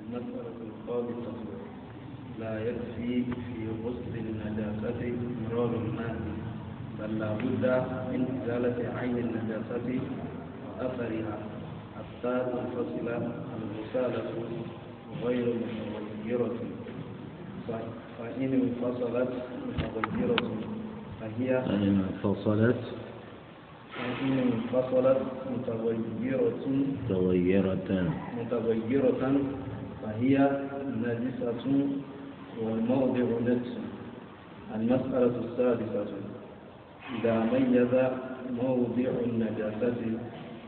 المسألة الخامسة لا يكفي في غسل النجاسة مرار الماء بل لا بد من إزالة عين النجاسة وأثرها حتى تنفصل الغسالة غير متغيرة. فإن انفصلت متغيرة فهي فإن انفصلت فإن انفصلت متغيرة متغيرة. متغيرة فهي نجسة والموضع نجس. المسألة السادسة إذا ميز موضع النجاسة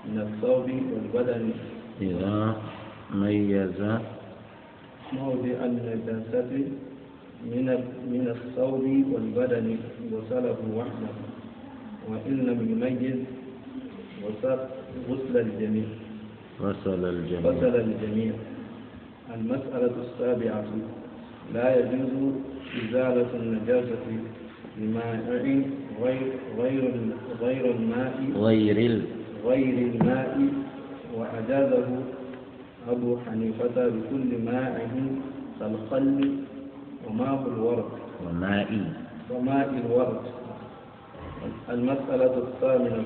من الثوب والبدن. إذا ميز موضع النجاسة من من الثوب والبدن غسله وحده. وإن لم يميز غسل الجميع. غسل الجميع. غسل الجميع. المسألة السابعة لا يجوز إزالة النجاسة بماء غير غير غير الماء غير. غير الماء وأجازه أبو حنيفة بكل ماء كالخل وماء الورد وماء. وماء الورد المسألة الثامنة.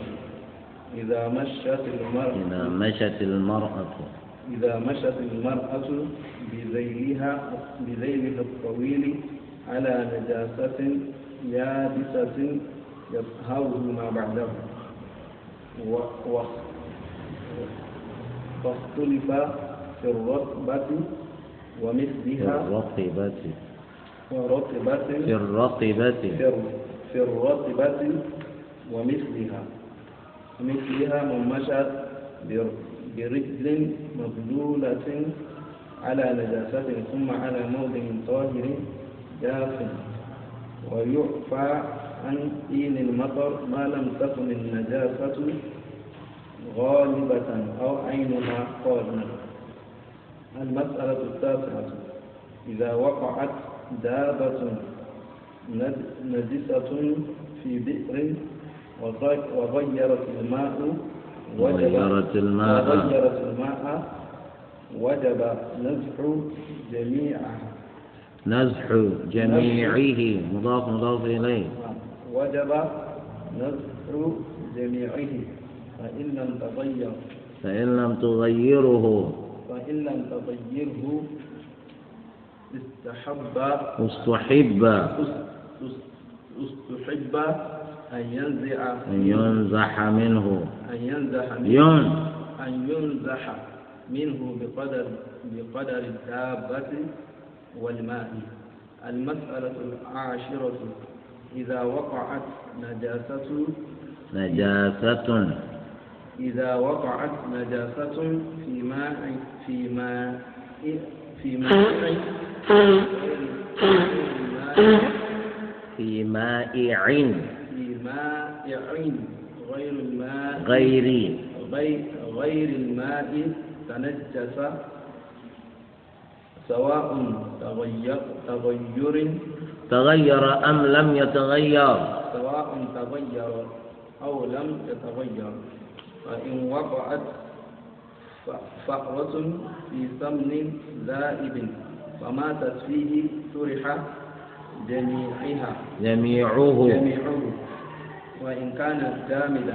إذا مشت المرأة إذا مشت المرأة. إذا مشت المرأة بذيلها بذيلها الطويل على نجاسة يابسة يصهره ما بعده. و... و... فاختلف في الرطبة ومثلها الرطبة. ورطبة في الرطبة. في الرطبة ومثلها. مثلها من مشت برجل مبلولة على نجاسة ثم على موضع طاهر جاف ويعفى عن إين المطر ما لم تكن النجاسة غالبة أو عينها قارنة المسألة التاسعة. إذا وقعت دابة نجسة في بئر وغيرت الماء وغيرت الماء. وغيرت الماء وجب نزح جميعها نزح جميعه. مضاف مضاف إليه. وجب نزح جميعه. فإن لم تغير. فإن لم تغيره. فإن لم تغيره استحب. استحب. استحب أن ينزع أن ينزح منه. أن ينزح منه. ين أن ينزح منه بقدر بقدر الدابة والماء. المسألة العاشرة. إذا وقعت نجاسة نجاسة. إذا وقعت نجاسة في ماء في ماء في ماء في مائع. في ماء غير الماء. غير. غير الماء تنجس. سواء تغير تغير. تغير أم لم يتغير. سواء تغير أو لم يتغير فإن وقعت فأرة في سمن ذائب فماتت فيه طرح جميعها. جميعه. جميعه. وإن كانت جامدة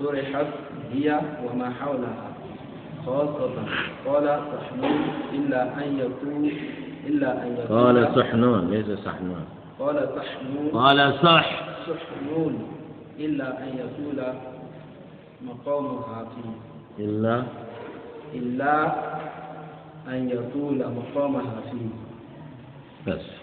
طرحت هي وما حولها. خاصة قال صحنون إلا أن يكون إلا أن يكون. قال صحنون ليس صحنون. قال صحنون. قال صح. صحنون إلا أن يطول مقامها فيه إلا؟ إلا أن يطول مقامها فيه بس.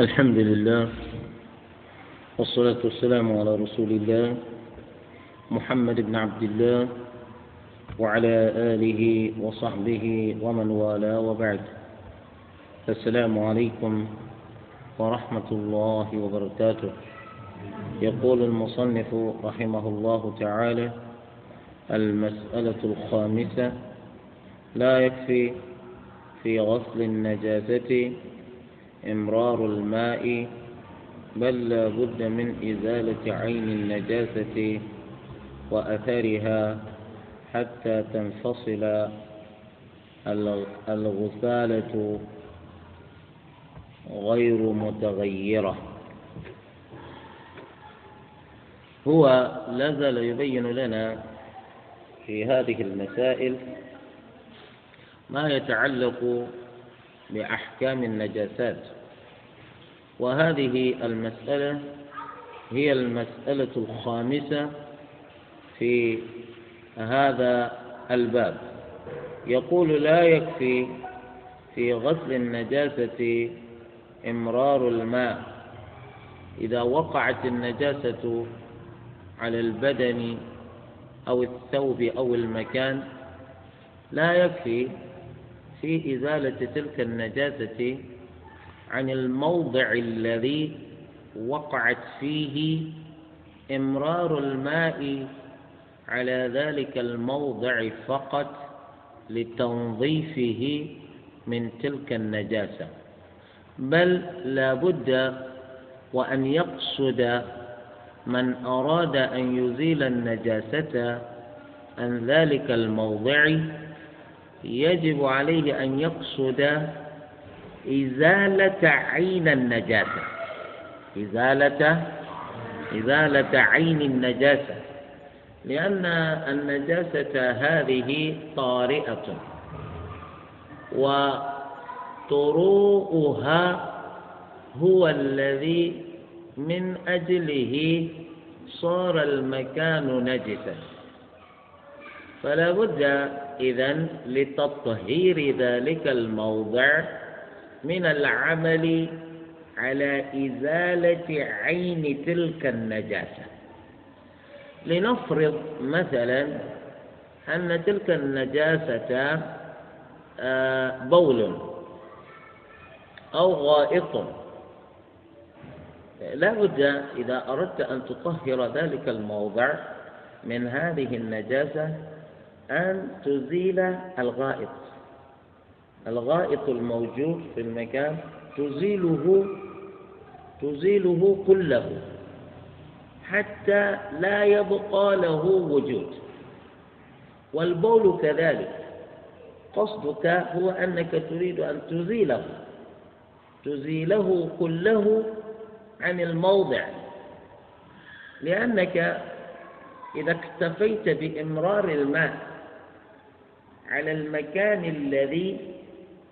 الحمد لله والصلاة والسلام على رسول الله محمد بن عبد الله وعلى آله وصحبه ومن والاه وبعد. السلام عليكم ورحمة الله وبركاته. يقول المصنف رحمه الله تعالى المسألة الخامسة لا يكفي في غسل النجاسة إمرار الماء بل لا بد من إزالة عين النجاسة وأثرها حتى تنفصل الغسالة غير متغيرة. هو لا زال يبين لنا في هذه المسائل ما يتعلق بأحكام النجاسات. وهذه المسألة هي المسألة الخامسة في هذا الباب. يقول لا يكفي في غسل النجاسة إمرار الماء. إذا وقعت النجاسة على البدن أو الثوب أو المكان لا يكفي في إزالة تلك النجاسة عن الموضع الذي وقعت فيه إمرار الماء على ذلك الموضع فقط لتنظيفه من تلك النجاسة. بل لا بد وأن يقصد من أراد أن يزيل النجاسة عن ذلك الموضع يجب عليه أن يقصد إزالة عين النجاسة. إزالة إزالة عين النجاسة. لأن النجاسة هذه طارئة. وطروؤها هو الذي من أجله صار المكان نجسا. فلا بد إذن لتطهير ذلك الموضع من العمل على إزالة عين تلك النجاسة. لنفرض مثلا أن تلك النجاسة آه، بول أو غائط. لا بد إذا أردت أن تطهر ذلك الموضع من هذه النجاسة أن تزيل الغائط. الغائط الموجود في المكان تزيله تزيله كله حتى لا يبقى له وجود. والبول كذلك. قصدك هو أنك تريد أن تزيله تزيله كله عن الموضع. لأنك إذا اكتفيت بإمرار الماء على المكان الذي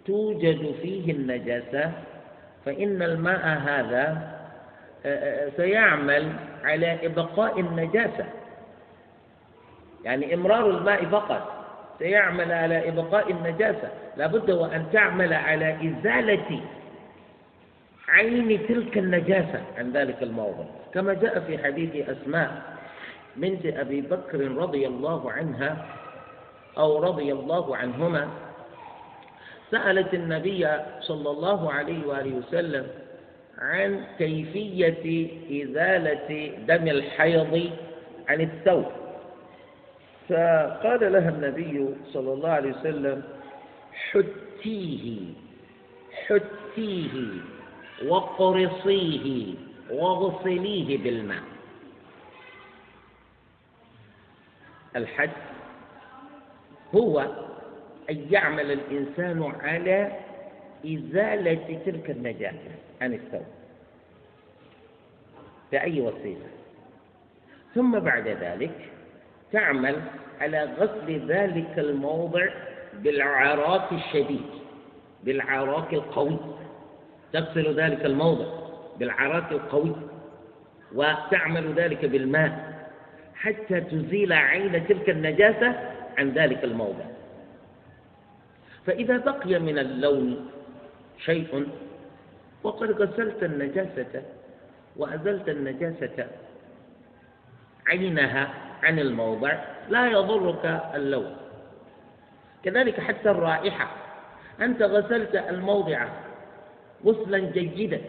توجد فيه النجاسة فإن الماء هذا آه، آه، سيعمل على إبقاء النجاسة. يعني إمرار الماء فقط سيعمل على إبقاء النجاسة. لابد وأن تعمل على إزالة عين تلك النجاسة عن ذلك الموضع كما جاء في حديث أسماء بنت أبي بكر رضي الله عنها أو رضي الله عنهما سألت النبي صلى الله عليه وآله وسلم عن كيفية إزالة دم الحيض عن الثوب. فقال لها النبي صلى الله عليه وسلم حتيه حتيه وقرصيه واغسليه بالماء. الحد هو أن يعمل الإنسان على إزالة تلك النجاسة عن الثوب. بأي وسيلة؟ ثم بعد ذلك تعمل على غسل ذلك الموضع بالعراك الشديد بالعراك القوي. تغسل ذلك الموضع بالعراك القوي وتعمل ذلك بالماء حتى تزيل عين تلك النجاسة عن ذلك الموضع. فإذا بقي من اللون شيء وقد غسلت النجاسة وأزلت النجاسة عينها عن الموضع لا يضرك اللون. كذلك حتى الرائحة أنت غسلت الموضع غسلا جيدا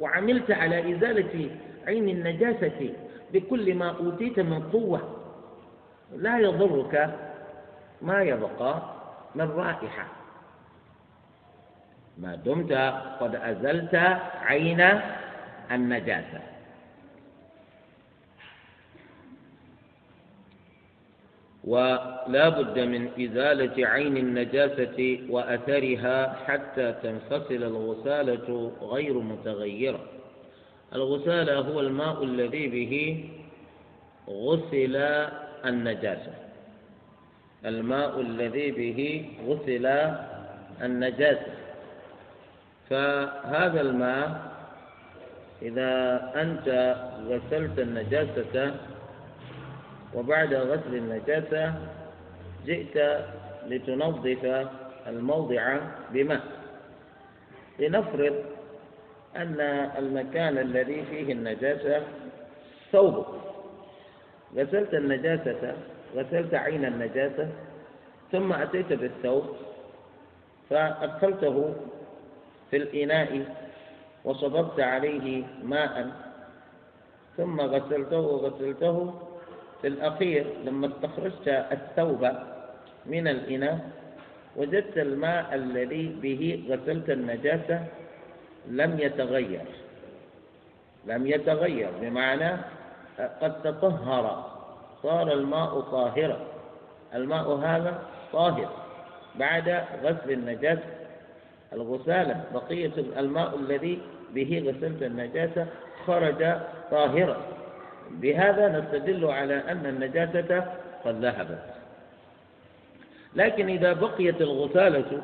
وعملت على إزالة عين النجاسة بكل ما أوتيت من قوة. لا يضرك ما يبقى من رائحة. ما دمت قد أزلت عين النجاسة. ولا بد من إزالة عين النجاسة وأثرها حتى تنفصل الغسالة غير متغيرة. الغسالة هو الماء الذي به غسل النجاسة. الماء الذي به غسل النجاسة. فهذا الماء إذا أنت غسلت النجاسة وبعد غسل النجاسة جئت لتنظف الموضع بماء لنفرض أن المكان الذي فيه النجاسة ثوب غسلت النجاسة غسلت عين النجاسة ثم أتيت بالثوب فأدخلته في الإناء وصببت عليه ماء ثم غسلته وغسلته في الأخير لما استخرجت الثوب من الإناء وجدت الماء الذي به غسلت النجاسة لم يتغير. لم يتغير بمعنى قد تطهر صار الماء طاهرا. الماء هذا طاهر بعد غسل النجاسة. الغسالة بقية الماء الذي به غسلت النجاسة خرج طاهرا. بهذا نستدل على أن النجاسة قد ذهبت. لكن إذا بقيت الغسالة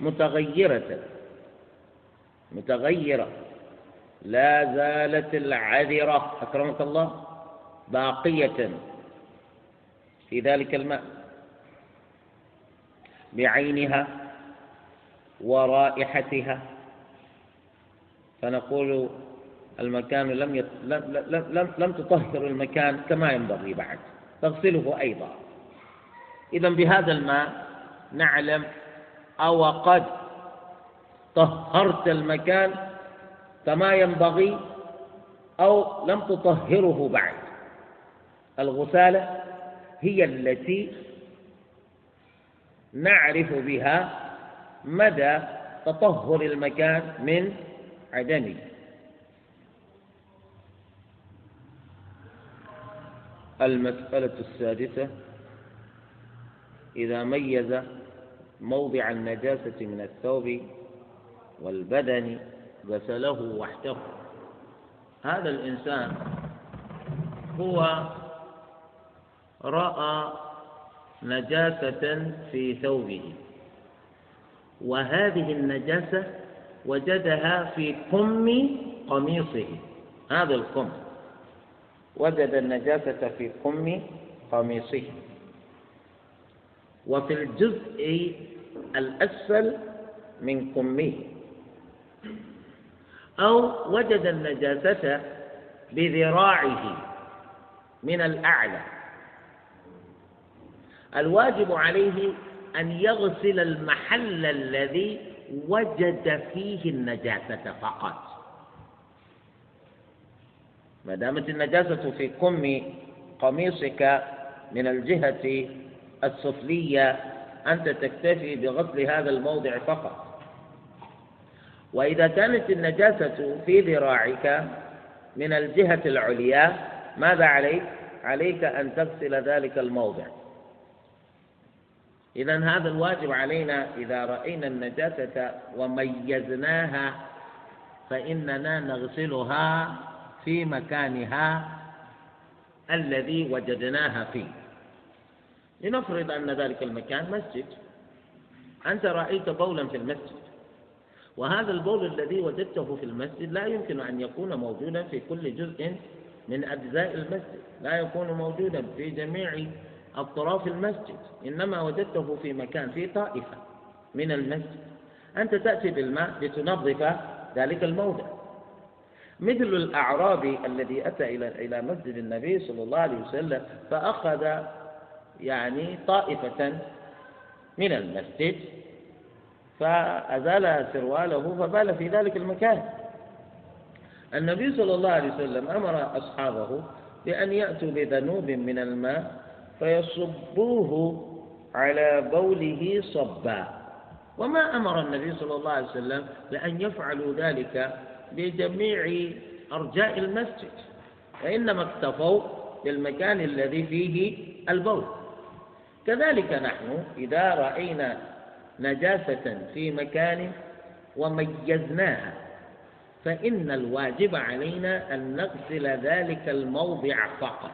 متغيرة متغيرة لا زالت العذرة أكرمك الله باقية في ذلك الماء بعينها ورائحتها. فنقول المكان لم يت... لم... لم... لم... لم تطهر المكان كما ينبغي بعد. تغسله أيضا. إذا بهذا الماء نعلم أو قد طهرت المكان كما ينبغي أو لم تطهره بعد. الغسالة هي التي نعرف بها مدى تطهر المكان من عدمه. المسألة السادسة إذا ميز موضع النجاسة من الثوب والبدن غسله وحده. هذا الإنسان هو رأى نجاسة في ثوبه وهذه النجاسة وجدها في كم قميصه هذا الكم وجد النجاسة في كم قميصه. وفي الجزء الأسفل من كمه أو وجد النجاسة بذراعه من الأعلى. الواجب عليه أن يغسل المحل الذي وجد فيه النجاسة فقط. ما دامت النجاسة في كم قميصك من الجهة السفلية أنت تكتفي بغسل هذا الموضع فقط. وإذا كانت النجاسة في ذراعك من الجهة العليا ماذا عليك؟ عليك أن تغسل ذلك الموضع. إذا هذا الواجب علينا إذا رأينا النجاسة وميزناها فإننا نغسلها في مكانها الذي وجدناها فيه. لنفرض أن ذلك المكان مسجد. أنت رأيت بولا في المسجد. وهذا البول الذي وجدته في المسجد لا يمكن أن يكون موجودا في كل جزء من أجزاء المسجد لا يكون موجودا في جميع أطراف المسجد إنما وجدته في مكان في طائفة من المسجد. أنت تأتي بالماء لتنظف ذلك الموضع. مثل الأعرابي الذي أتى إلى إلى مسجد النبي صلى الله عليه وسلم فأخذ يعني طائفة من المسجد فأزال سرواله فبال في ذلك المكان. النبي صلى الله عليه وسلم أمر أصحابه بأن يأتوا بذنوب من الماء فيصبوه على بوله صبا. وما أمر النبي صلى الله عليه وسلم بأن يفعلوا ذلك بجميع أرجاء المسجد وإنما اكتفوا بالمكان الذي فيه البول. كذلك نحن إذا رأينا نجاسة في مكان وميزناها. فإن الواجب علينا أن نغسل ذلك الموضع فقط.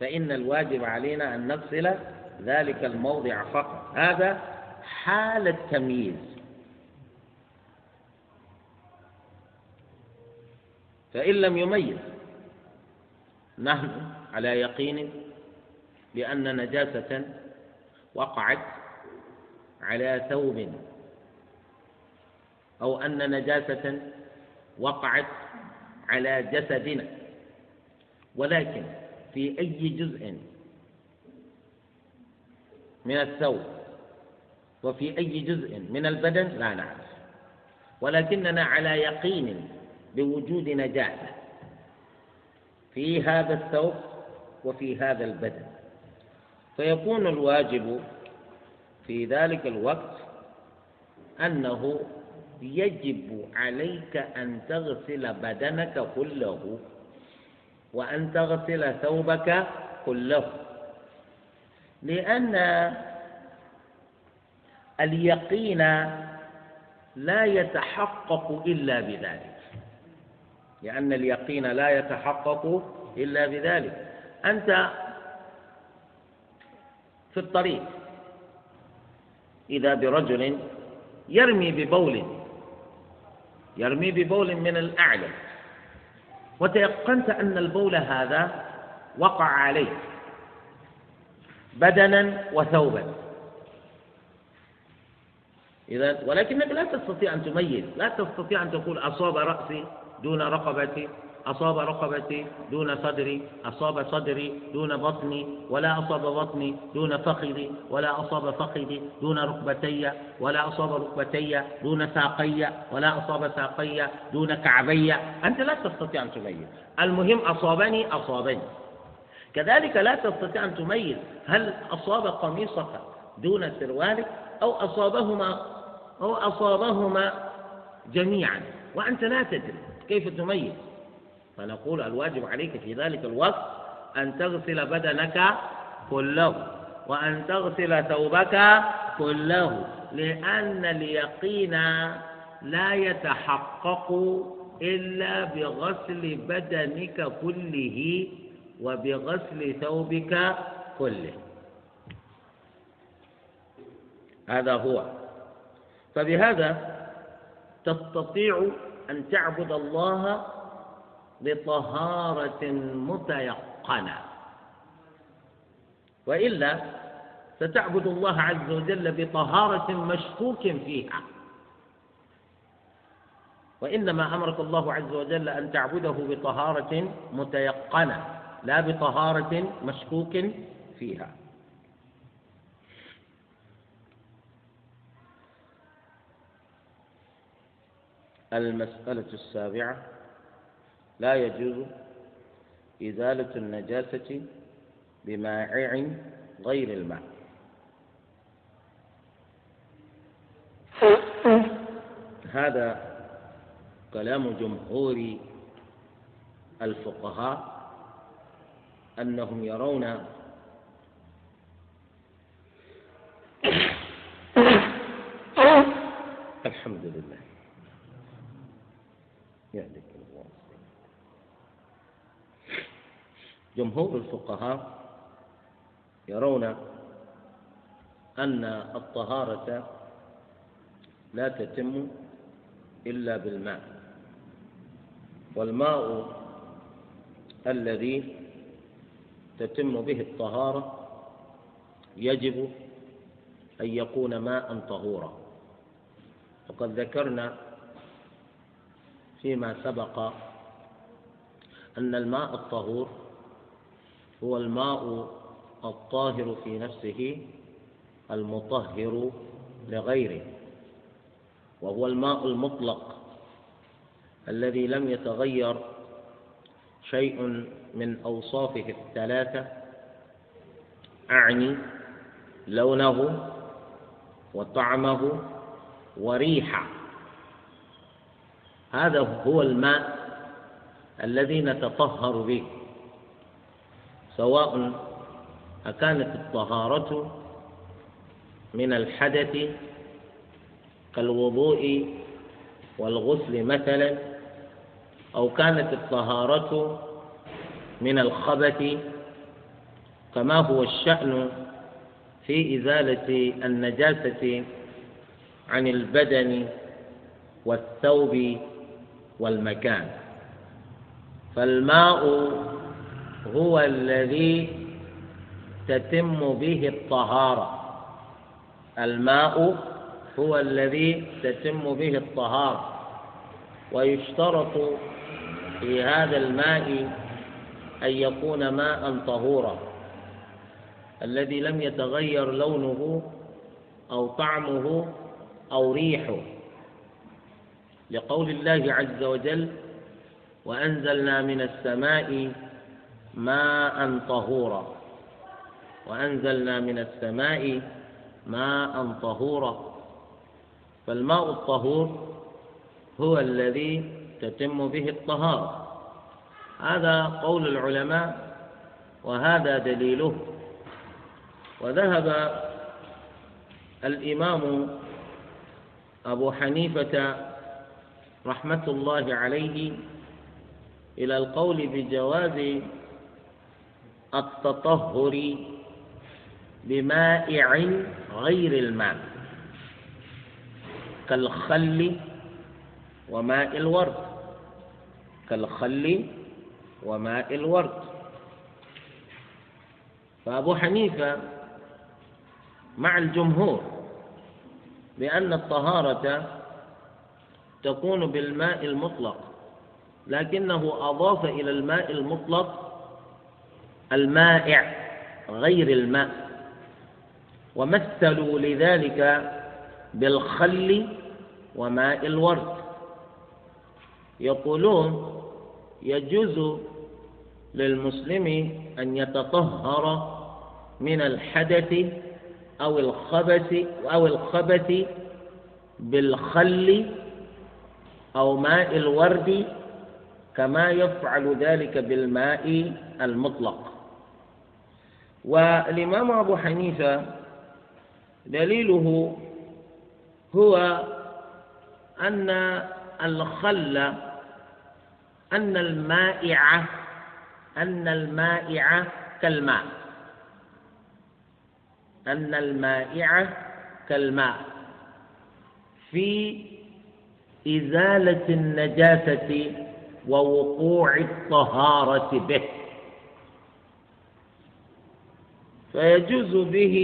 فإن الواجب علينا أن نغسل ذلك الموضع فقط. هذا حال التمييز. فإن لم يميز نحن على يقين بأن نجاسة وقعت على ثوب أو أن نجاسة وقعت على جسدنا. ولكن في أي جزء من الثوب وفي أي جزء من البدن لا نعرف. ولكننا على يقين بوجود نجاسة في هذا الثوب وفي هذا البدن. فيكون الواجب في ذلك الوقت أنه يجب عليك أن تغسل بدنك كله وأن تغسل ثوبك كله. لأن اليقين لا يتحقق إلا بذلك. لأن اليقين لا يتحقق إلا بذلك. أنت في الطريق إذا برجل يرمي ببول يرمي ببول من الأعلى. وتيقنت أن البول هذا وقع عليك بدنا وثوبا. إذا ولكنك لا تستطيع أن تميز لا تستطيع أن تقول أصاب رأسي دون رقبتي. أصاب رقبتي دون صدري أصاب صدري دون بطني ولا أصاب بطني دون فخذي ولا أصاب فخذي دون ركبتي ولا أصاب ركبتي دون ساقي ولا أصاب ساقي دون كعبي. أنت لا تستطيع أن تميز. المهم أصابني أصابني. كذلك لا تستطيع أن تميز هل أصاب قميصك دون سروالك أو أصابهما أو أصابهما جميعا. وأنت لا تدري كيف تميز. فنقول الواجب عليك في ذلك الوقت أن تغسل بدنك كله وأن تغسل ثوبك كله لأن اليقين لا يتحقق إلا بغسل بدنك كله وبغسل ثوبك كله. هذا هو. فبهذا تستطيع أن تعبد الله بطهارة متيقنة. وإلا ستعبد الله عز وجل بطهارة مشكوك فيها. وإنما أمرك الله عز وجل أن تعبده بطهارة متيقنة لا بطهارة مشكوك فيها. المسألة السابعة لا يجوز إزالة النجاسة بمائع غير الماء. هذا كلام جمهور الفقهاء أنهم يرون الحمد لله. يهدك الله جمهور الفقهاء يرون أن الطهارة لا تتم إلا بالماء والماء الذي تتم به الطهارة يجب أن يكون ماء طهورا. وقد ذكرنا فيما سبق أن الماء الطهور هو الماء الطاهر في نفسه المطهر لغيره وهو الماء المطلق الذي لم يتغير شيء من أوصافه الثلاثة أعني لونه وطعمه وريحه. هذا هو الماء الذي نتطهر به. سواء أكانت الطهارة من الحدث كالوضوء والغسل مثلا أو كانت الطهارة من الخبث كما هو الشأن في إزالة النجاسة عن البدن والثوب والمكان. فالماء هو الذي تتم به الطهارة. الماء هو الذي تتم به الطهارة. ويشترط في هذا الماء أن يكون ماء طهورا. الذي لم يتغير لونه أو طعمه أو ريحه. لقول الله عز وجل وأنزلنا من السماء ماء طهورا. وأنزلنا من السماء ماء طهورا. فالماء الطهور هو الذي تتم به الطهارة. هذا قول العلماء وهذا دليله. وذهب الإمام أبو حنيفة رحمة الله عليه إلى القول بجواز التطهر بمائع غير الماء كالخل وماء الورد كالخل وماء الورد. فأبو حنيفة مع الجمهور بأن الطهارة تكون بالماء المطلق لكنه أضاف إلى الماء المطلق المائع غير الماء. ومثلوا لذلك بالخل وماء الورد. يقولون يجوز للمسلم أن يتطهر من الحدث أو الخبث أو الخبث بالخل أو ماء الورد كما يفعل ذلك بالماء المطلق. والإمام أبو حنيفة دليله هو أن الخل أن المائع أن المائع كالماء. أن المائع كالماء. في إزالة النجاسة ووقوع الطهارة به. فيجوز به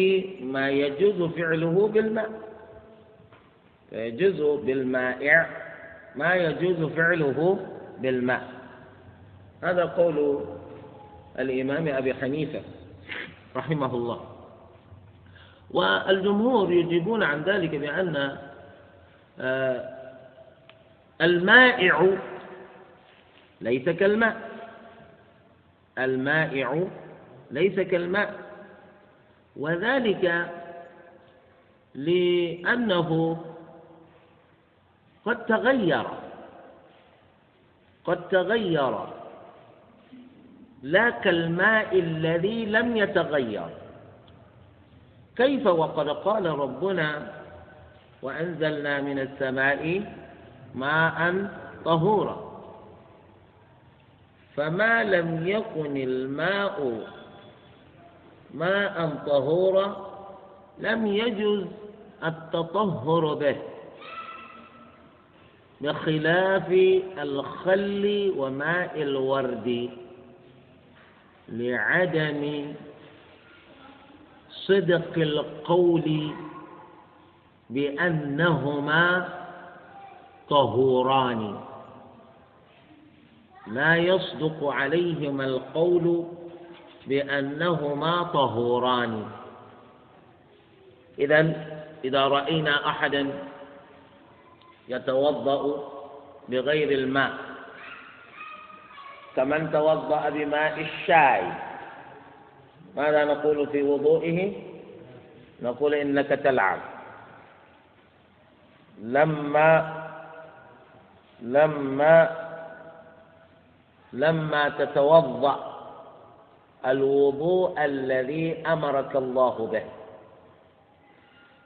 ما يجوز فعله بالماء. فيجوز بالمائع ما يجوز فعله بالماء. هذا قول الإمام أبي حنيفة رحمه الله. والجمهور يجيبون عن ذلك بأن آه، المائع ليس كالماء. المائع ليس كالماء. وذلك لأنه قد تغير قد تغير لا كالماء الذي لم يتغير. كيف وقد قال ربنا وأنزلنا من السماء ماء طهورا. فما لم يكن الماء ماء طهورا لم يجز التطهر به بخلاف الخل وماء الورد لعدم صدق القول بأنهما طهوران. لا يصدق عليهما القول بأنهما طهوران. إذا إذا رأينا أحدا يتوضأ بغير الماء كمن توضأ بماء الشاي ماذا نقول في وضوئه؟ نقول إنك تلعب لما لما لما تتوضأ الوضوء الذي أمرك الله به.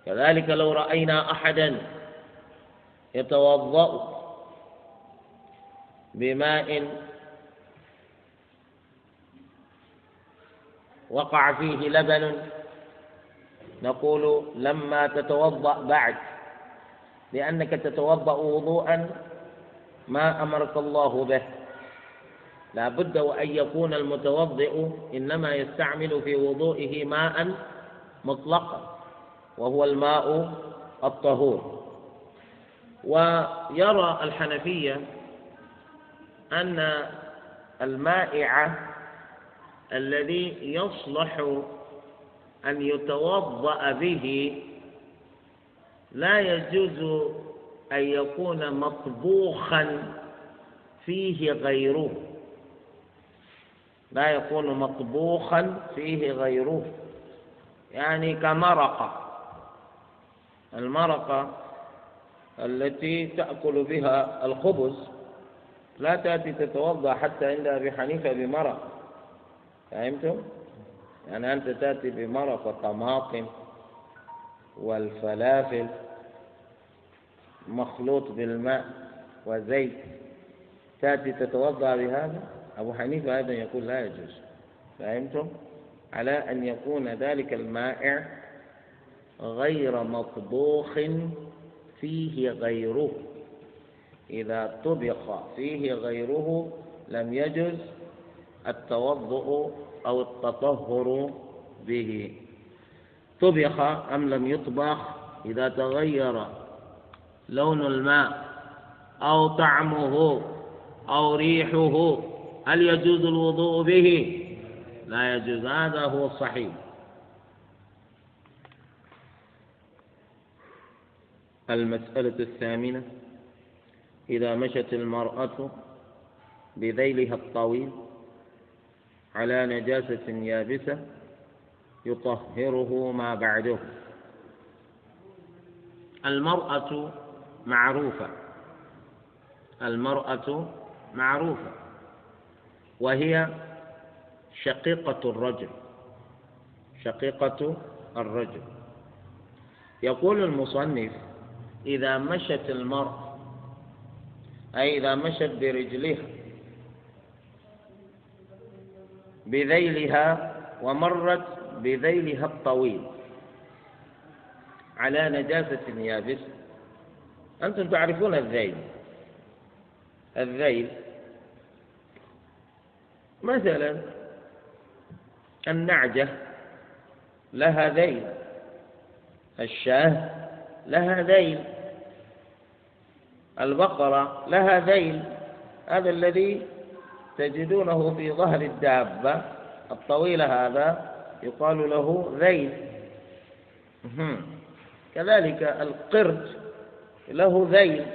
كذلك لو رأينا أحدا يتوضأ بماء وقع فيه لبن نقول لما تتوضأ بعد لأنك تتوضأ وضوءا ما أمرك الله به. لا بد وأن يكون المتوضئ إنما يستعمل في وضوئه ماء مطلقا وهو الماء الطهور. ويرى الحنفية أن المائع الذي يصلح أن يتوضأ به لا يجوز أن يكون مطبوخا فيه غيره. لا يكون مطبوخا فيه غيره. يعني كمرقة. المرقة التي تأكل بها الخبز لا تأتي تتوضأ حتى عند أبي حنيفة بمرق فهمتم؟ يعني أنت تأتي بمرق الطماطم والفلافل مخلوط بالماء وزيت. تأتي تتوضأ بهذا؟ أبو حنيفة أيضا يقول لا يجوز فهمتم؟ على أن يكون ذلك المائع غير مطبوخ فيه غيره إذا طبخ فيه غيره لم يجز التوضؤ أو التطهر به طبخ أم لم يطبخ إذا تغير لون الماء أو طعمه أو ريحه هل يجوز الوضوء به؟ لا يجوز. هذا هو الصحيح. المسألة الثامنة إذا مشت المرأة بذيلها الطويل على نجاسة يابسة يطهره ما بعده. المرأة معروفة. المرأة معروفة. وهي شقيقة الرجل شقيقة الرجل. يقول المصنف إذا مشت المرأة أي إذا مشت برجلها بذيلها ومرت بذيلها الطويل على نجاسة يابسة أنتم تعرفون الذيل. الذيل مثلا النعجة لها ذيل الشاه لها ذيل البقرة لها ذيل هذا الذي تجدونه في ظهر الدابة الطويلة هذا يقال له ذيل. كذلك القرد له ذيل.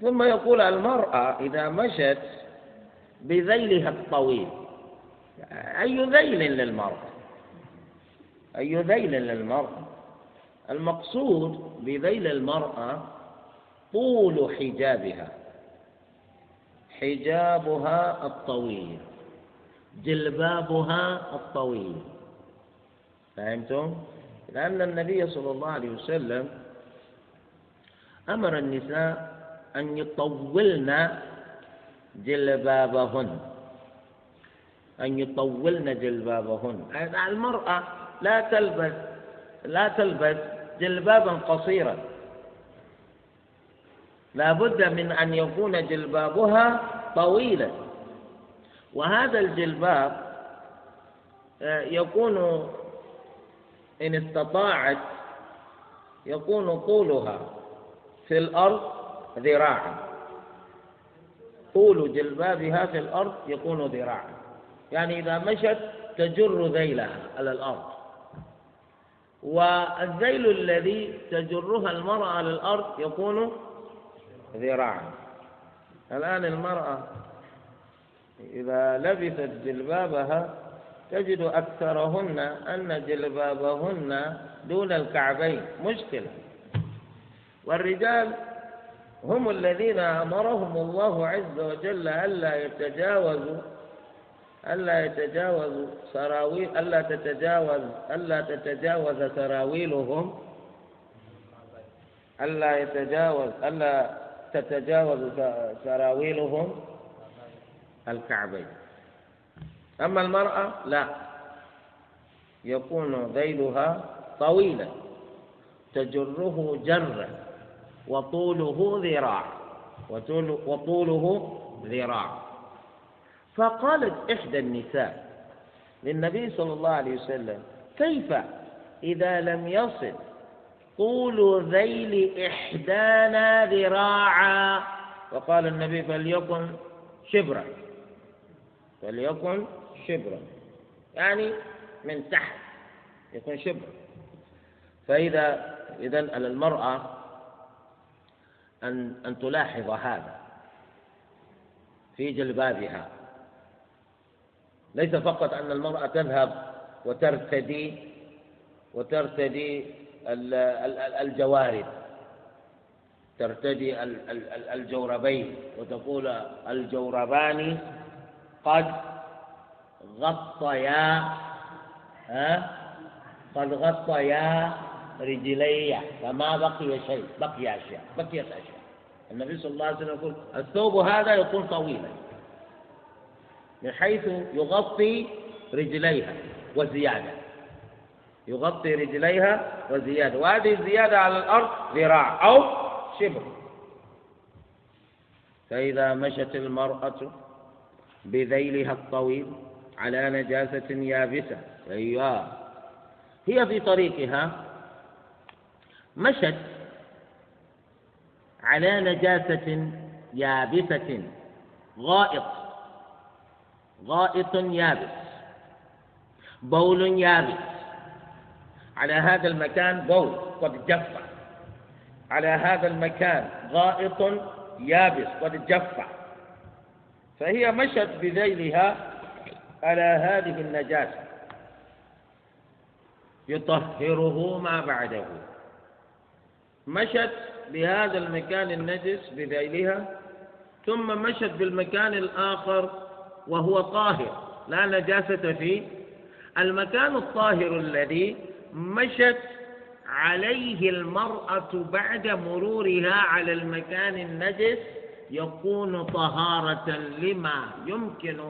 ثم يقول المرأة إذا مشت بذيلها الطويل. أي ذيل للمرأة أي ذيل للمرأة المقصود بذيل المرأة طول حجابها حجابها الطويل جلبابها الطويل. فهمتم؟ لأن النبي صلى الله عليه وسلم أمر النساء أن يطولن جلبابهن أن يطولن جلبابهن المرأة لا تلبس لا تلبس جلبابا قصيرا. لا بد من أن يكون جلبابها طويلا. وهذا الجلباب آه، يكون إن استطاعت يكون طولها في الأرض ذراعا. طول جلبابها في الأرض يكون ذراعا. يعني إذا مشت تجر ذيلها على الأرض. والذيل الذي تجرها المرأة على الأرض يكون ذراعا. الآن المرأة إذا لبست جلبابها تجد أكثرهن أن جلبابهن دون الكعبين. مشكلة. والرجال هم الذين أمرهم الله عز وجل ألا يتجاوزوا ألا يتجاوز سراويل ألا تتجاوز ألا تتجاوز سراويلهم ألا يتجاوز ألا تتجاوز سراويلهم الكعبين. أما المرأة لا يكون ذيلها طويلا تجره جرا. وطوله ذراع. وطوله ذراع. فقالت إحدى النساء للنبي صلى الله عليه وسلم كيف إذا لم يصل طول ذيل إحدانا ذراعا؟ وقال النبي فليكن شبرا. فليكن شبرا. يعني من تحت يكون شبرا. فإذا إذا المرأة أن أن تلاحظ هذا في جلبابها. ليس فقط أن المرأة تذهب وترتدي وترتدي الجوارب ترتدي الجوربين وتقول الجوربان قد غطيا ها؟ قد غطيا رجلي فما بقي شيء بقي أشياء بقيت أشياء. النبي صلى الله عليه وسلم يقول الثوب هذا يكون طويلا من حيث يغطي رجليها وزيادة. يغطي رجليها وزيادة. وهذه الزيادة على الأرض ذراع أو شبر فإذا مشت المرأة بذيلها الطويل على نجاسة يابسة أيوة هي في طريقها مشت على نجاسة يابسة. غائط. غائط يابس. بول يابس. على هذا المكان بول قد جف. على هذا المكان غائط يابس قد جف. فهي مشت بذيلها على هذه النجاسة. يطهره ما بعده. مشت بهذا المكان النجس بذيلها ثم مشت بالمكان الآخر وهو طاهر لا نجاسة فيه. المكان الطاهر الذي مشت عليه المرأة بعد مرورها على المكان النجس يكون طهارة لما يمكن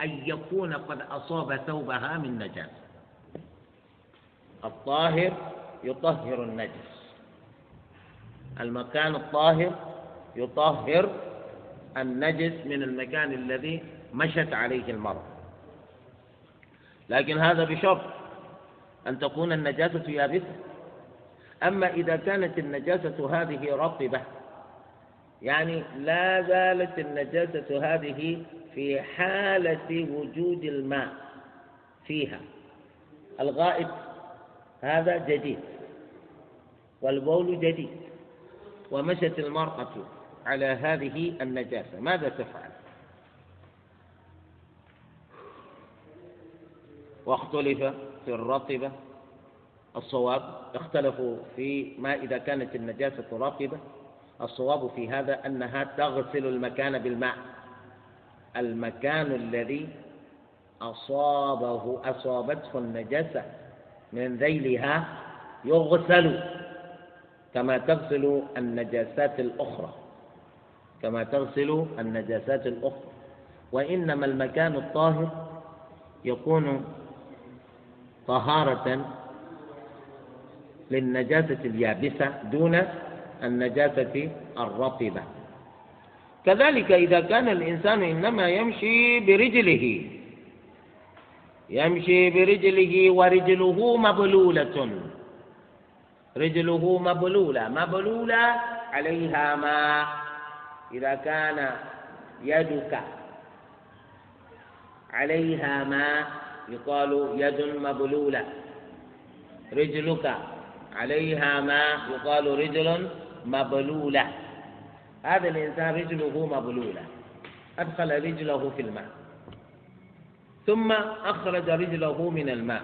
أن يكون قد أصاب ثوبها من نجاسة. الطاهر يطهر النجس. المكان الطاهر يطهر النجس من المكان الذي مشت عليه المرأة لكن هذا بشرط أن تكون النجاسة يابسة. أما إذا كانت النجاسة هذه رطبة يعني لا زالت النجاسة هذه في حالة وجود الماء فيها. الغائب هذا جديد والبول جديد. ومشت المرأة على هذه النجاسة. ماذا تفعل؟ واختلف في الرطبة. الصواب اختلفوا في ما إذا كانت النجاسة رطبة. الصواب في هذا أنها تغسل المكان بالماء. المكان الذي أصابه أصابته النجاسة من ذيلها يغسل. كما تغسل النجاسات الأخرى. كما تغسل النجاسات الأخرى. وإنما المكان الطاهر يكون طهارة للنجاسة اليابسة دون النجاسة الرطبة. كذلك إذا كان الإنسان إنما يمشي برجله يمشي برجله ورجله مبلولة. رجله مبلولة مبلولة عليها ماء إذا كان يدك عليها ماء يقال يد مبلولة. رجلك عليها ماء يقال رجل مبلولة. هذا الإنسان رجله مبلولة. أدخل رجله في الماء. ثم أخرج رجله من الماء.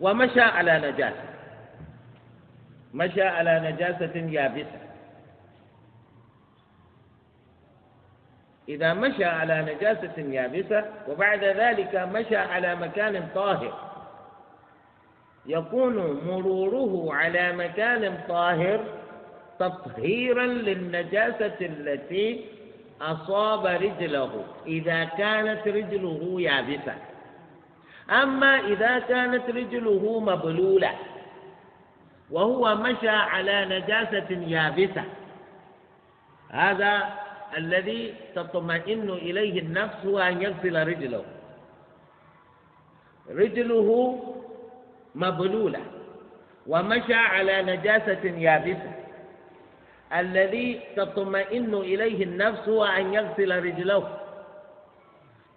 ومشى على نجاسة. مشى على نجاسة يابسة. إذا مشى على نجاسة يابسة وبعد ذلك مشى على مكان طاهر. يكون مروره على مكان طاهر تطهيرا للنجاسة التي أصاب رجله إذا كانت رجله يابسة. أما إذا كانت رجله مبلولة وهو مشى على نجاسة يابسة. هذا الذي تطمئن إليه النفس هو أن يغسل رجله. رجله مبلولة. ومشى على نجاسة يابسة. الذي تطمئن إليه النفس هو أن يغسل رجله.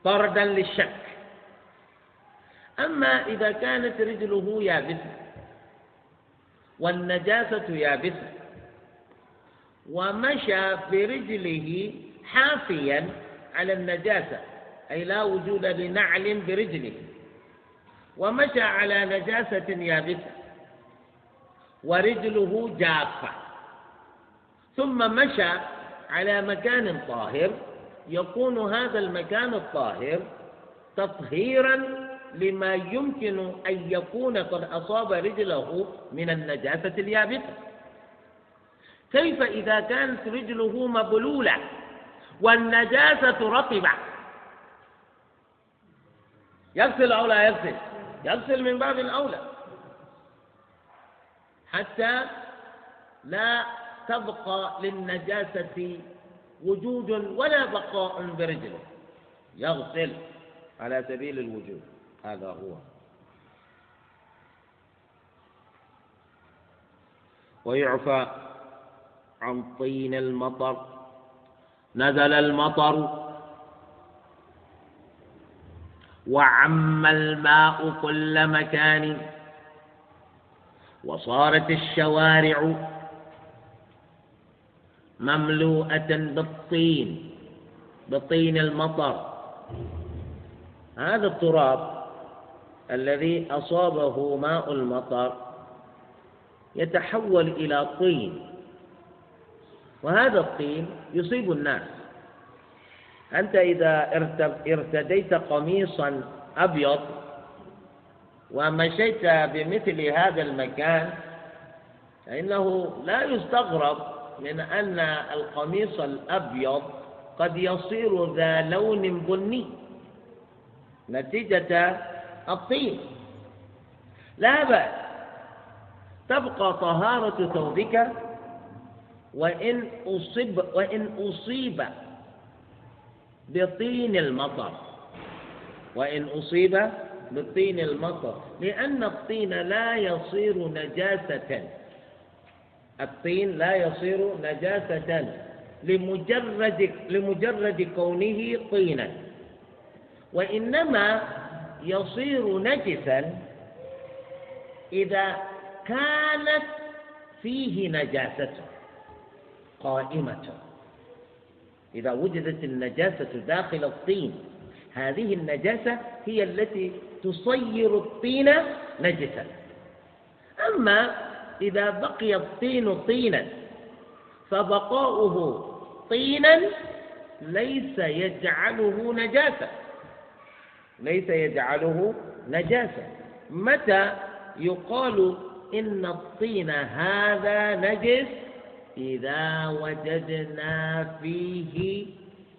طردا للشك. أما إذا كانت رجله يابسة والنجاسة يابسة. ومشى برجله حافيا على النجاسة أي لا وجود لنعل برجله. ومشى على نجاسة يابسة. ورجله جافة. ثم مشى على مكان طاهر. يكون هذا المكان الطاهر تطهيرا لما يمكن أن يكون قد أصاب رجله من النجاسة اليابسة. كيف إذا كانت رجله مبلولة والنجاسة رطبة؟ يغسل أو لا يغسل؟ يغسل من باب الأولى. حتى لا تبقى للنجاسة وجود ولا بقاء برجله. يغسل على سبيل الوجود. هذا هو. ويعفى عن طين المطر. نزل المطر. وعم الماء كل مكان. وصارت الشوارع مملوءة بالطين بطين المطر. هذا التراب الذي أصابه ماء المطر يتحول إلى طين. وهذا الطين يصيب الناس. أنت إذا ارتديت قميصا أبيض ومشيت بمثل هذا المكان فإنه لا يستغرب من أن القميص الأبيض قد يصير ذا لون بني. نتيجة الطين. لا بأس. تبقى طهارة ثوبك وإن أصيب وإن أصيب بطين المطر. وإن أصيب بطين المطر. لأن الطين لا يصير نجاسة. الطين لا يصير نجاسة. لمجرد لمجرد كونه طينا. وإنما يصير نجسا إذا كانت فيه نجاسة قائمة. إذا وجدت النجاسة داخل الطين هذه النجاسة هي التي تصير الطين نجسا. أما إذا بقي الطين طينا فبقاؤه طينا ليس يجعله نجاسة ليس يجعله نجاسة. متى يقال إن الطين هذا نجس؟ إذا وجدنا فيه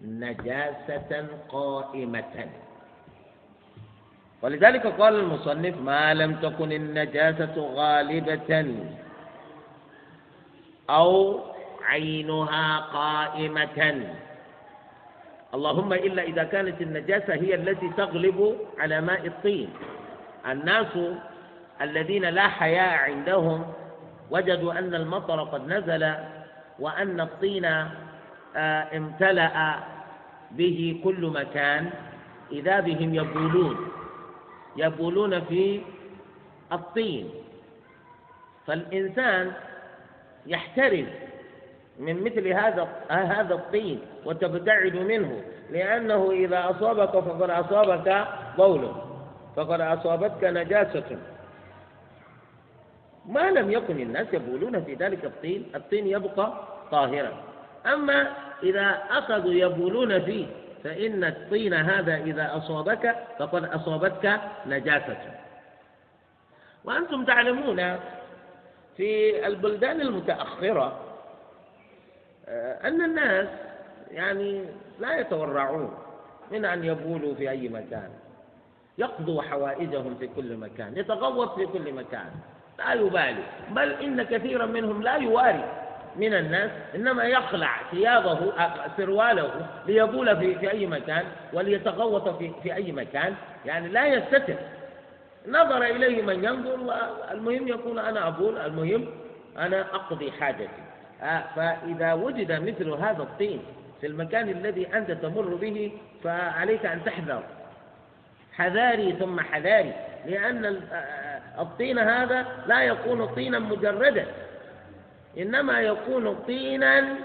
نجاسة قائمة. ولذلك قال المصنف ما لم تكن النجاسة غالبة أو عينها قائمة. اللهم إلا إذا كانت النجاسة هي التي تغلب على ماء الطين. الناس الذين لا حياء عندهم وجدوا أن المطر قد نزل وأن الطين آه، امتلأ به كل مكان. إذا بهم يبولون يبولون في الطين. فالإنسان يحترز من مثل هذا هذا الطين وتبتعد منه لأنه إذا أصابك فقد أصابك بول فقد أصابتك نجاسة. ما لم يكن الناس يبولون في ذلك الطين الطين يبقى طاهرا. أما إذا أخذوا يبولون فيه فإن الطين هذا إذا أصابك فقد أصابتك نجاسة. وأنتم تعلمون في البلدان المتأخرة أن الناس يعني لا يتورعون من أن يبولوا في أي مكان. يقضوا حوائجهم في كل مكان يتغوط في كل مكان. لا يبالي بل إن كثيرا منهم لا يواري من الناس إنما يخلع ثيابه سرواله ليبول في, في أي مكان وليتغوط في, في أي مكان. يعني لا يستتر. نظر إليه من ينظر المهم يقول أنا أبول المهم أنا أقضي حاجتي. آه، فإذا وجد مثل هذا الطين في المكان الذي أنت تمر به فعليك أن تحذر. حذاري ثم حذاري لأن آه، الطين هذا لا يكون طينا مجردا إنما يكون طينا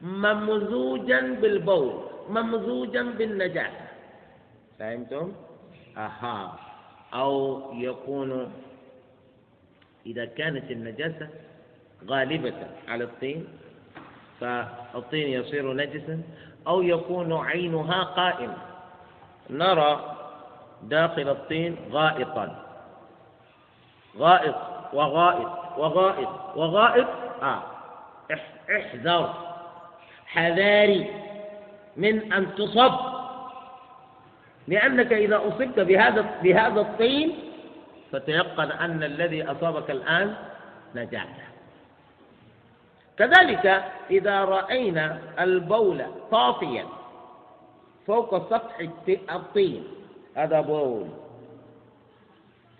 ممزوجا بالبول ممزوجا بالنجاسة فهمتم؟ أها. أو يكون إذا كانت النجاسة غالبة على الطين فالطين يصير نجسا أو يكون عينها قائمة نرى داخل الطين غائطا. غائط وغائط وغائط وغائط. آه. إحذر. حذاري من أن تصب. لأنك إذا أصبت بهذا بهذا الطين فتيقن أن الذي أصابك الآن نجاسة كذلك إذا رأينا البول طافيا فوق سطح الطين هذا بول.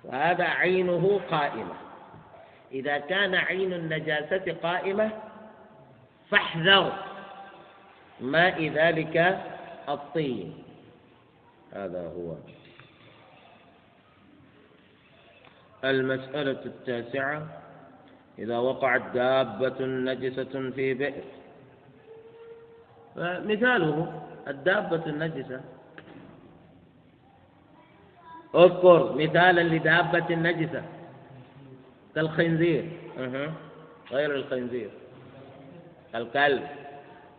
وهذا عينه قائمة. إذا كان عين النجاسة قائمة فاحذر ماء ذلك الطين. هذا هو. المسألة التاسعة. إذا وقعت دابة نجسة في بئر. فمثاله الدابة النجسة. اذكر مثالا لدابة نجسة كالخنزير. غير الخنزير. الكلب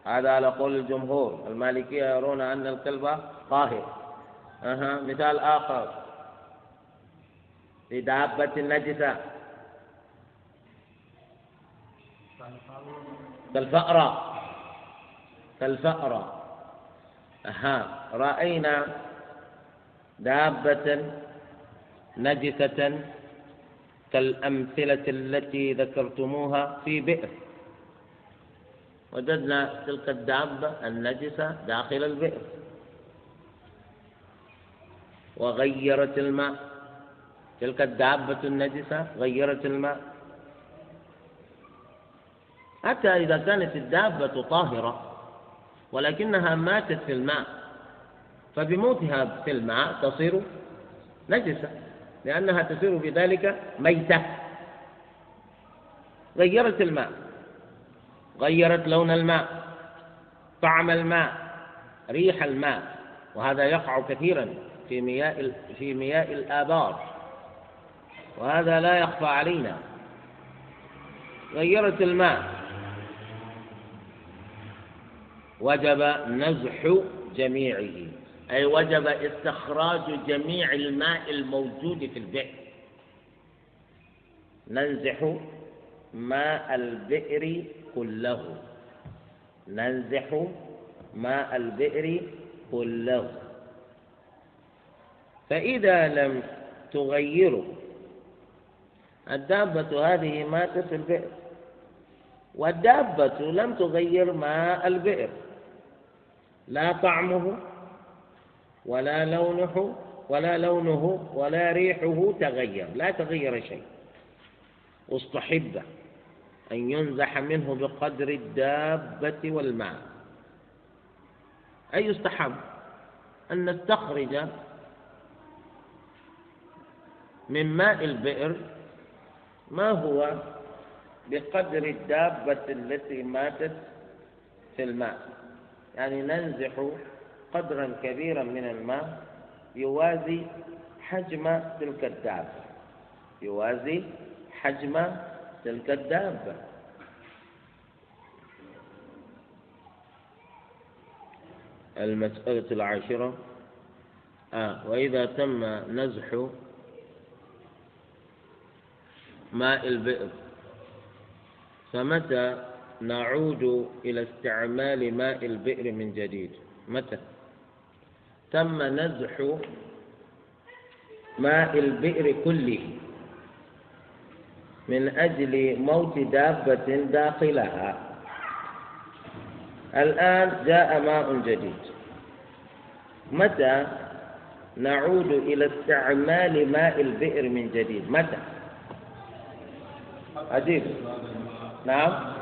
هذا على قول الجمهور. المالكية يرون أن الكلب طاهر. مثال آخر. لدابة نجسة كالفأرة. كالفأرة. أها. رأينا دابة نجسة كالأمثلة التي ذكرتموها في بئر. وجدنا تلك الدابة النجسة داخل البئر. وغيرت الماء. تلك الدابة النجسة غيرت الماء. حتى إذا كانت الدابة طاهرة ولكنها ماتت في الماء فبموتها في الماء تصير نجسة لأنها تصير بذلك ميتة. غيرت الماء غيرت لون الماء طعم الماء ريح الماء وهذا يقع كثيرا في مياه في مياه الآبار. وهذا لا يخفى علينا. غيرت الماء وجب نزح جميعه أي وجب استخراج جميع الماء الموجود في البئر. ننزح ماء البئر كله. ننزح ماء البئر كله. فإذا لم تغيره الدابة هذه ماتت في البئر والدابة لم تغير ماء البئر. لا طعمه ولا لونه ولا لونه ولا ريحه تغير لا تغير شيء. واستحب أن ينزح منه بقدر الدابة والماء. أي يستحب؟ أن نستخرج من ماء البئر ما هو بقدر الدابة التي ماتت في الماء؟ يعني ننزح قدرا كبيرا من الماء يوازي حجم تلك الدابة. يوازي حجم تلك الدابة. المسألة العاشرة. آه وإذا تم نزح ماء البئر فمتى نعود إلى استعمال ماء البئر من جديد. متى؟ تم نزح ماء البئر كله من أجل موت دابة داخلها. الآن جاء ماء جديد. متى نعود إلى استعمال ماء البئر من جديد؟ متى؟ عجيب. نعم.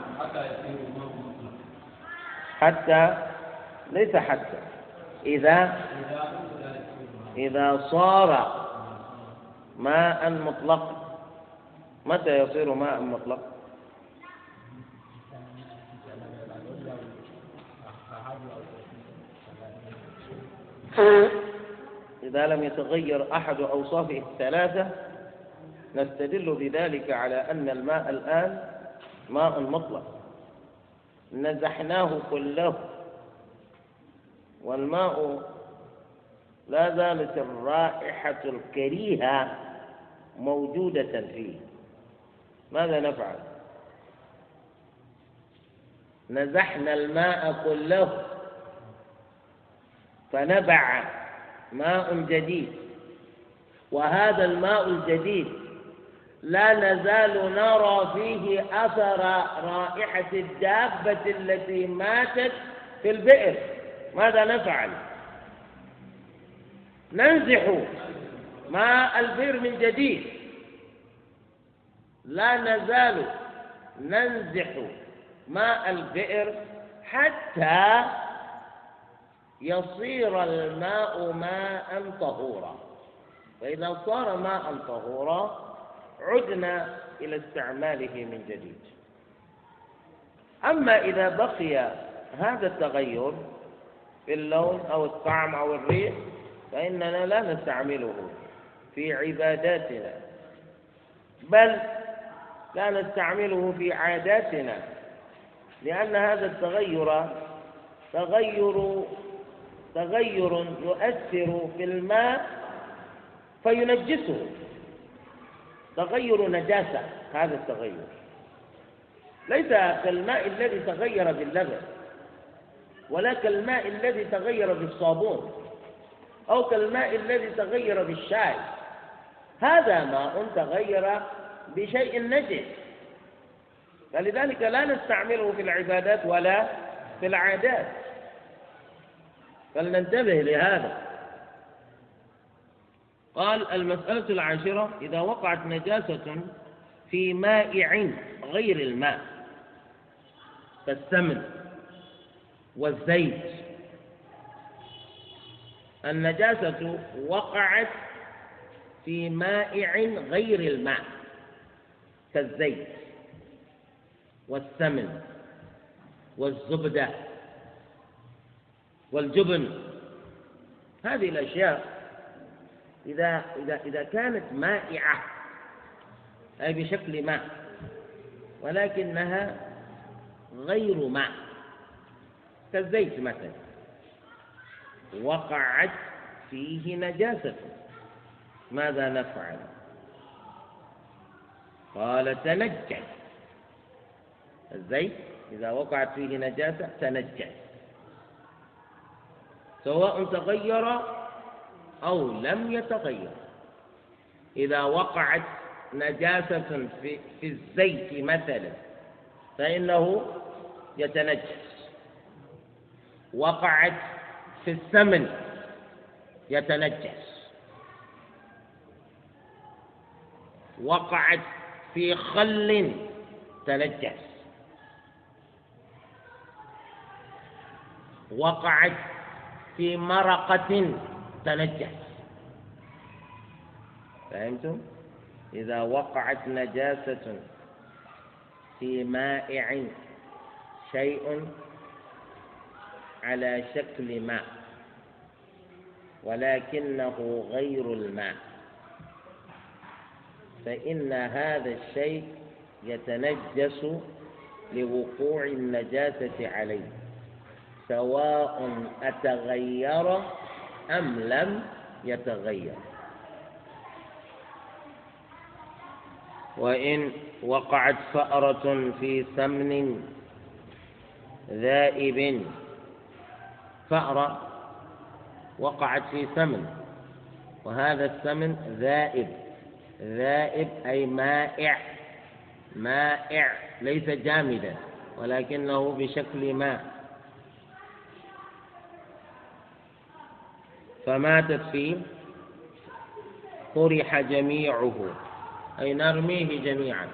حتى ليس حتى. إذا إذا صار ماء مطلق متى يصير ماء مطلق؟ إذا لم يتغير أحد أوصافه الثلاثة نستدل بذلك على أن الماء الآن ماء مطلق. نزحناه كله. والماء لا زالت الرائحة الكريهة موجودة فيه. ماذا نفعل؟ نزحنا الماء كله. فنبع ماء جديد. وهذا الماء الجديد لا نزال نرى فيه أثر رائحة الدابة التي ماتت في البئر. ماذا نفعل؟ ننزح ماء البئر من جديد. لا نزال ننزح ماء البئر حتى يصير الماء ماء طهورا. فإذا صار ماء طهورا عدنا إلى استعماله من جديد. أما إذا بقي هذا التغير في اللون أو الطعم أو الريح فإننا لا نستعمله في عباداتنا بل لا نستعمله في عاداتنا لأن هذا التغير تغير تغير يؤثر في الماء فينجسه. تغير نجاسة هذا التغير. ليس كالماء الذي تغير باللبن ولا كالماء الذي تغير بالصابون أو كالماء الذي تغير بالشاي. هذا ماء تغير بشيء نجس. فلذلك لا نستعمله في العبادات ولا في العادات. فلننتبه لهذا. قال المسألة العاشرة إذا وقعت نجاسة في مائع غير الماء كالسمن والزيت النجاسة وقعت في مائع غير الماء كالزيت والسمن والزبدة والجبن. هذه الأشياء إذا إذا إذا كانت مائعة أي بشكل ماء ولكنها غير ماء كالزيت مثلا وقعت فيه نجاسة. ماذا نفعل؟ قال تنجس. الزيت إذا وقعت فيه نجاسة تنجس. سواء تغير أو لم يتغير. إذا وقعت نجاسة في, في الزيت مثلا فإنه يتنجس. وقعت في السمن يتنجس. وقعت في خل تنجس. وقعت في مرقة تنجس فهمتم؟ إذا وقعت نجاسة في مائع شيء على شكل ماء ولكنه غير الماء فإن هذا الشيء يتنجس لوقوع النجاسة عليه سواء أتغير أم لم يتغير. وإن وقعت فأرة في سمن ذائب. فأرة وقعت في سمن وهذا السمن ذائب. ذائب أي مائع مائع ليس جامدا ولكنه بشكل ماء. فماتت فيه طرح جميعه. أي نرميه جميعا.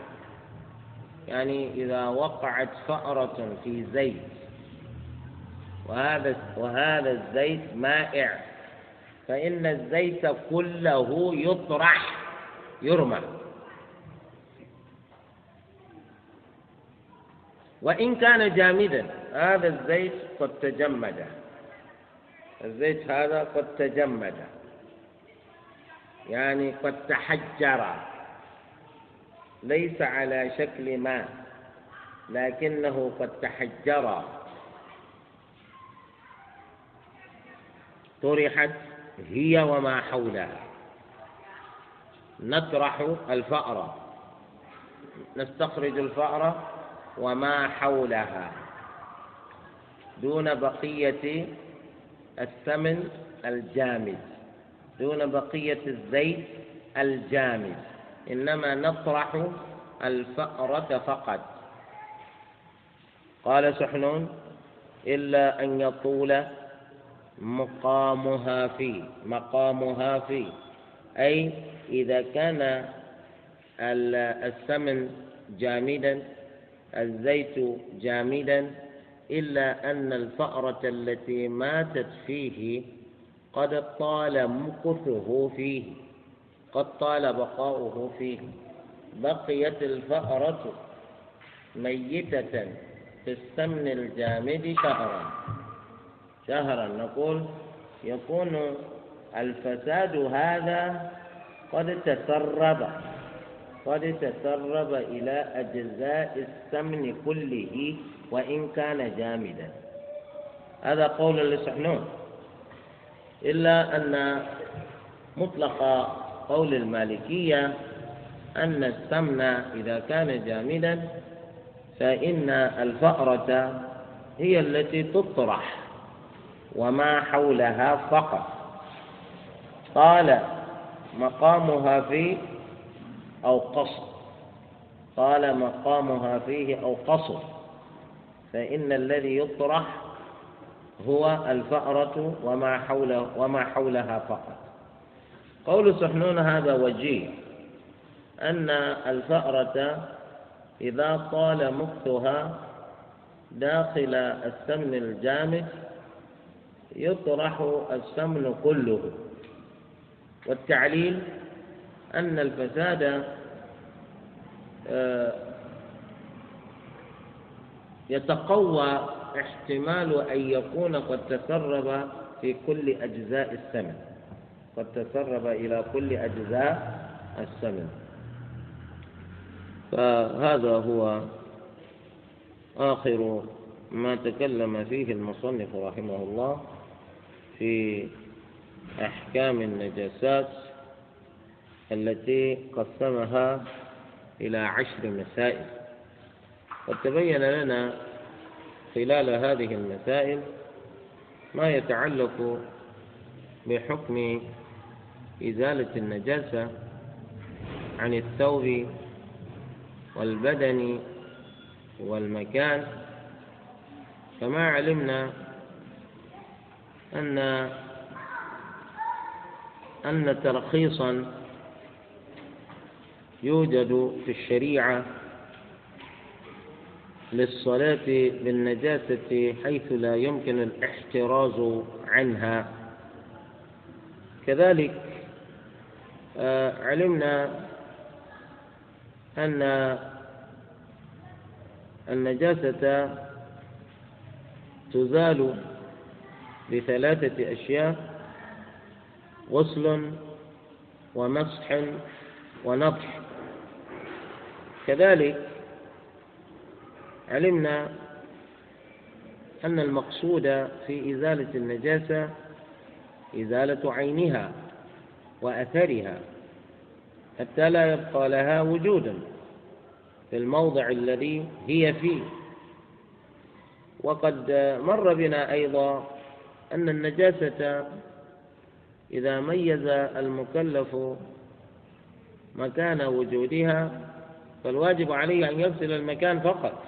يعني إذا وقعت فأرة في زيت. وهذا وهذا الزيت مائع. فإن الزيت كله يطرح يرمى. وإن كان جامدا هذا الزيت قد تجمد. الزيت هذا قد تجمد. يعني قد تحجر. ليس على شكل ماء لكنه قد تحجر. طرحت هي وما حولها. نطرح الفأرة نستخرج الفأرة وما حولها. دون بقية الثمن الجامد دون بقية الزيت الجامد. إنما نطرح الفأرة فقط قال سحنون إلا أن يطول مقامها فيه مقامها فيه أي إذا كان السمن جامدا الزيت جامدا إلا أن الفأرة التي ماتت فيه قد طال مكثه فيه قد طال بقاؤه فيه. بقيت الفأرة ميتة في السمن الجامد شهرا. شهرا نقول يكون الفساد هذا قد تسرب قد تسرب إلى أجزاء السمن كله. وإن كان جامدا. هذا قول لسحنون إلا أن مطلق قول المالكية أن السمن إذا كان جامدا فإن الفأرة هي التي تطرح وما حولها فقط. قال مقامها فيه أو قصر. قال مقامها فيه أو قصر. فإن الذي يطرح هو الفأرة وما حوله وما حولها فقط. قول سحنون هذا وجيه أن الفأرة إذا طال مكثها داخل السمن الجامد يطرح السمن كله. والتعليل أن الفساد آه، يتقوى احتمال أن يكون قد تسرب في كل أجزاء السمن قد تسرب إلى كل أجزاء السمن فهذا هو آخر ما تكلم فيه المصنف رحمه الله في أحكام النجاسات التي قسمها إلى عشر مسائل. وتبين لنا خلال هذه المسائل ما يتعلق بحكم إزالة النجاسة عن الثوب والبدن والمكان. كما علمنا أن أن ترخيصا يوجد في الشريعة للصلاة بالنجاسة حيث لا يمكن الاحتراز عنها. كذلك آه، علمنا أن النجاسة تزال بثلاثة أشياء غسل ومسح ونضح. كذلك علمنا أن المقصود في إزالة النجاسة إزالة عينها وأثرها حتى لا يبقى لها وجودا في الموضع الذي هي فيه. وقد مر بنا أيضا أن النجاسة إذا ميز المكلف مكان وجودها فالواجب عليه أن يغسل المكان فقط.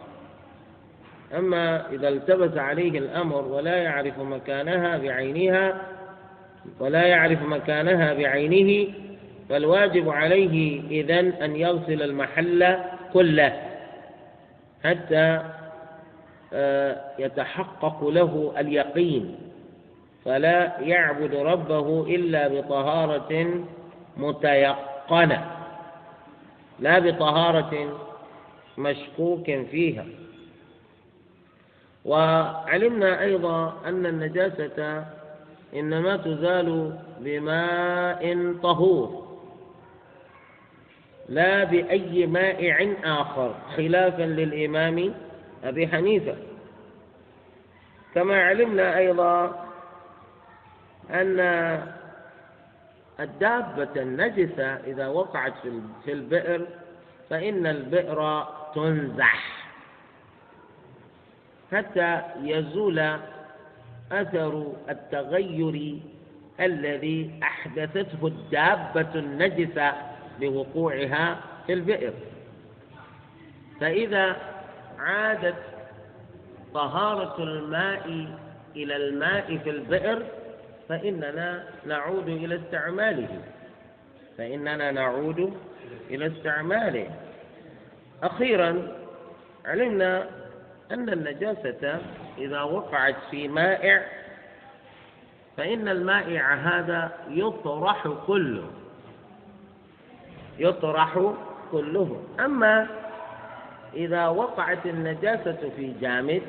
أما إذا التبس عليه الأمر ولا يعرف مكانها بعينها ولا يعرف مكانها بعينه فالواجب عليه إذن أن يغسل المحل كله حتى آه، يتحقق له اليقين. فلا يعبد ربه إلا بطهارة متيقنة لا بطهارة مشكوك فيها. وعلمنا أيضا أن النجاسة إنما تزال بماء طهور لا بأي مائع آخر خلافا للإمام أبي حنيفة. كما علمنا أيضا أن الدابة النجسة إذا وقعت في البئر فإن البئر تنزح. حتى يزول أثر التغير الذي أحدثته الدابة النجسة بوقوعها في البئر. فإذا عادت طهارة الماء إلى الماء في البئر فإننا نعود إلى استعماله. فإننا نعود إلى استعماله. أخيرا علمنا أن النجاسة إذا وقعت في مائع فإن المائع هذا يطرح كله يطرح كله. أما إذا وقعت النجاسة في جامد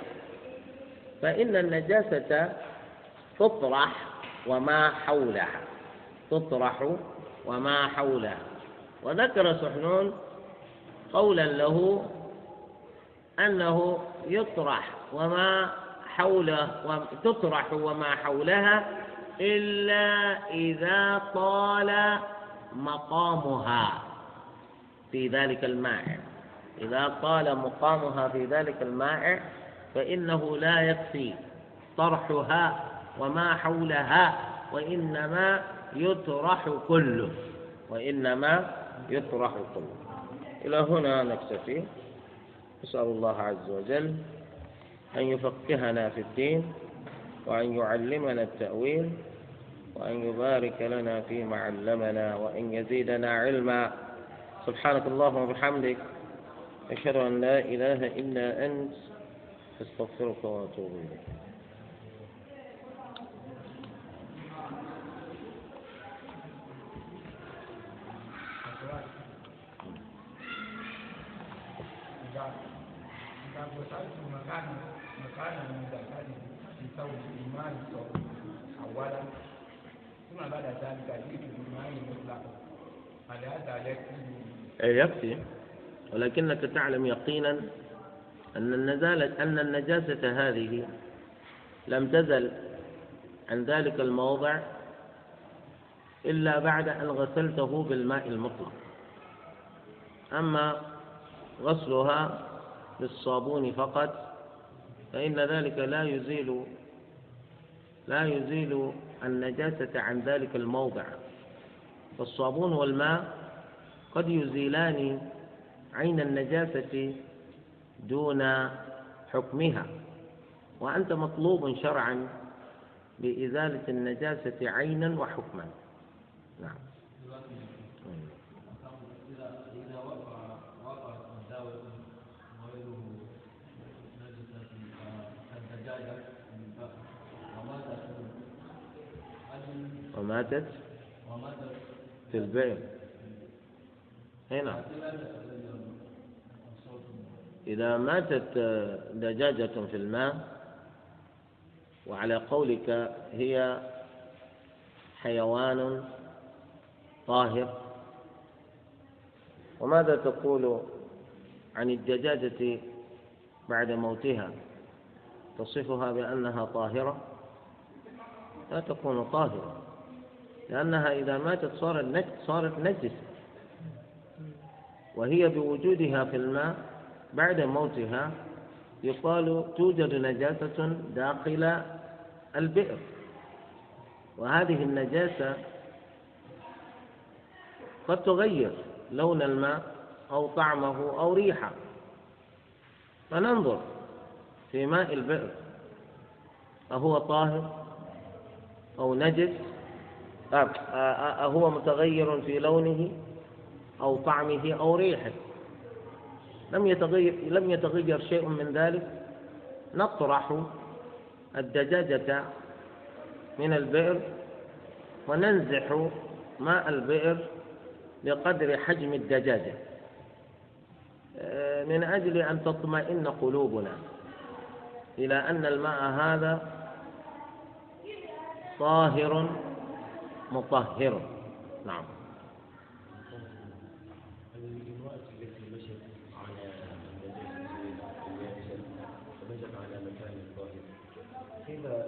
فإن النجاسة تطرح وما حولها تطرح وما حولها. وذكر سحنون قولا له أنه يطرح وما حوله تطرح وما حولها إلا إذا طال مقامها في ذلك المائع إذا طال مقامها في ذلك المائع فإنه لا يكفي طرحها وما حولها وإنما يطرح كله وإنما يطرح كله. إلى هنا نكتفي. نسأل الله عز وجل أن يفقهنا في الدين وأن يعلمنا التأويل وأن يبارك لنا فيما علمنا وأن يزيدنا علما. سبحانك اللهم وبحمدك أشهد أن لا إله إلا أنت أستغفرك وأتوب إليك. مكان مكان في ثوب الإيمان أولا ثم بعد ذلك مطلقا هل هذا يكفي؟ يكفي. ولكنك تعلم يقينا أن النزالة أن النجاسة هذه لم تزل عن ذلك الموضع إلا بعد أن غسلته بالماء المطلق. أما غسلها بالصابون فقط فإن ذلك لا يزيل لا يزيل النجاسة عن ذلك الموضع. فالصابون والماء قد يزيلان عين النجاسة دون حكمها. وأنت مطلوب شرعا بإزالة النجاسة عينا وحكما. نعم. وماتت في البئر. هنا. إذا ماتت دجاجة في الماء وعلى قولك هي حيوان طاهر وماذا تقول عن الدجاجة بعد موتها؟ تصفها بأنها طاهرة؟ لا تكون طاهرة. لأنها إذا ماتت صارت صارت نجسة وهي بوجودها في الماء بعد موتها يقال توجد نجاسة داخل البئر. وهذه النجاسة قد تغير لون الماء أو طعمه أو ريحه. فننظر في ماء البئر. أهو طاهر أو نجس؟ أهو متغير في لونه أو طعمه أو ريحه. لم يتغير لم يتغير شيء من ذلك. نطرح الدجاجة من البئر وننزح ماء البئر بقدر حجم الدجاجة. من أجل أن تطمئن قلوبنا إلى أن الماء هذا طاهر مطهر نعم.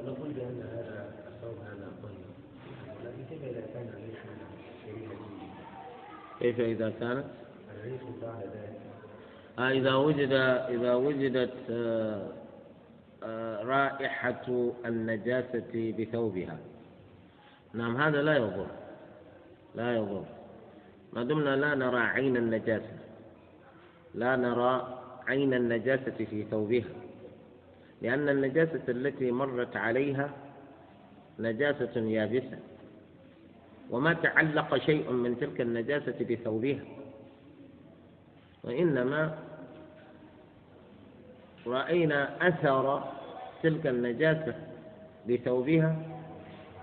نقول بأن هذا هذا طيب لكن كيف إذا كان الريح شريحة كيف إذا كانت؟ الريح بعد ذلك. آه إذا وجد إذا وجدت آه آه رائحة النجاسة بثوبها. نعم هذا لا يضر. لا يضر. ما دمنا لا نرى عين النجاسة. لا نرى عين النجاسة في ثوبها. لأن النجاسة التي مرت عليها نجاسة يابسة. وما تعلق شيء من تلك النجاسة بثوبها. وإنما رأينا أثر تلك النجاسة بثوبها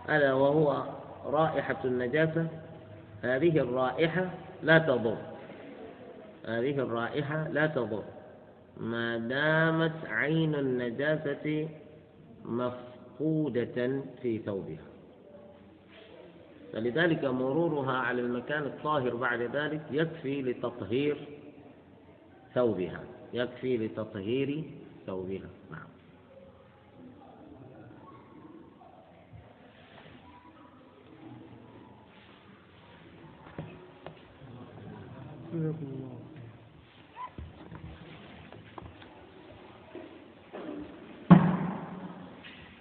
ألا وهو رائحة النجاسة؟ هذه الرائحة لا تضر. هذه الرائحة لا تضر. ما دامت عين النجاسة مفقودة في ثوبها. فلذلك مرورها على المكان الطاهر بعد ذلك يكفي لتطهير ثوبها. يكفي لتطهير ثوبها. نعم جزاكم الله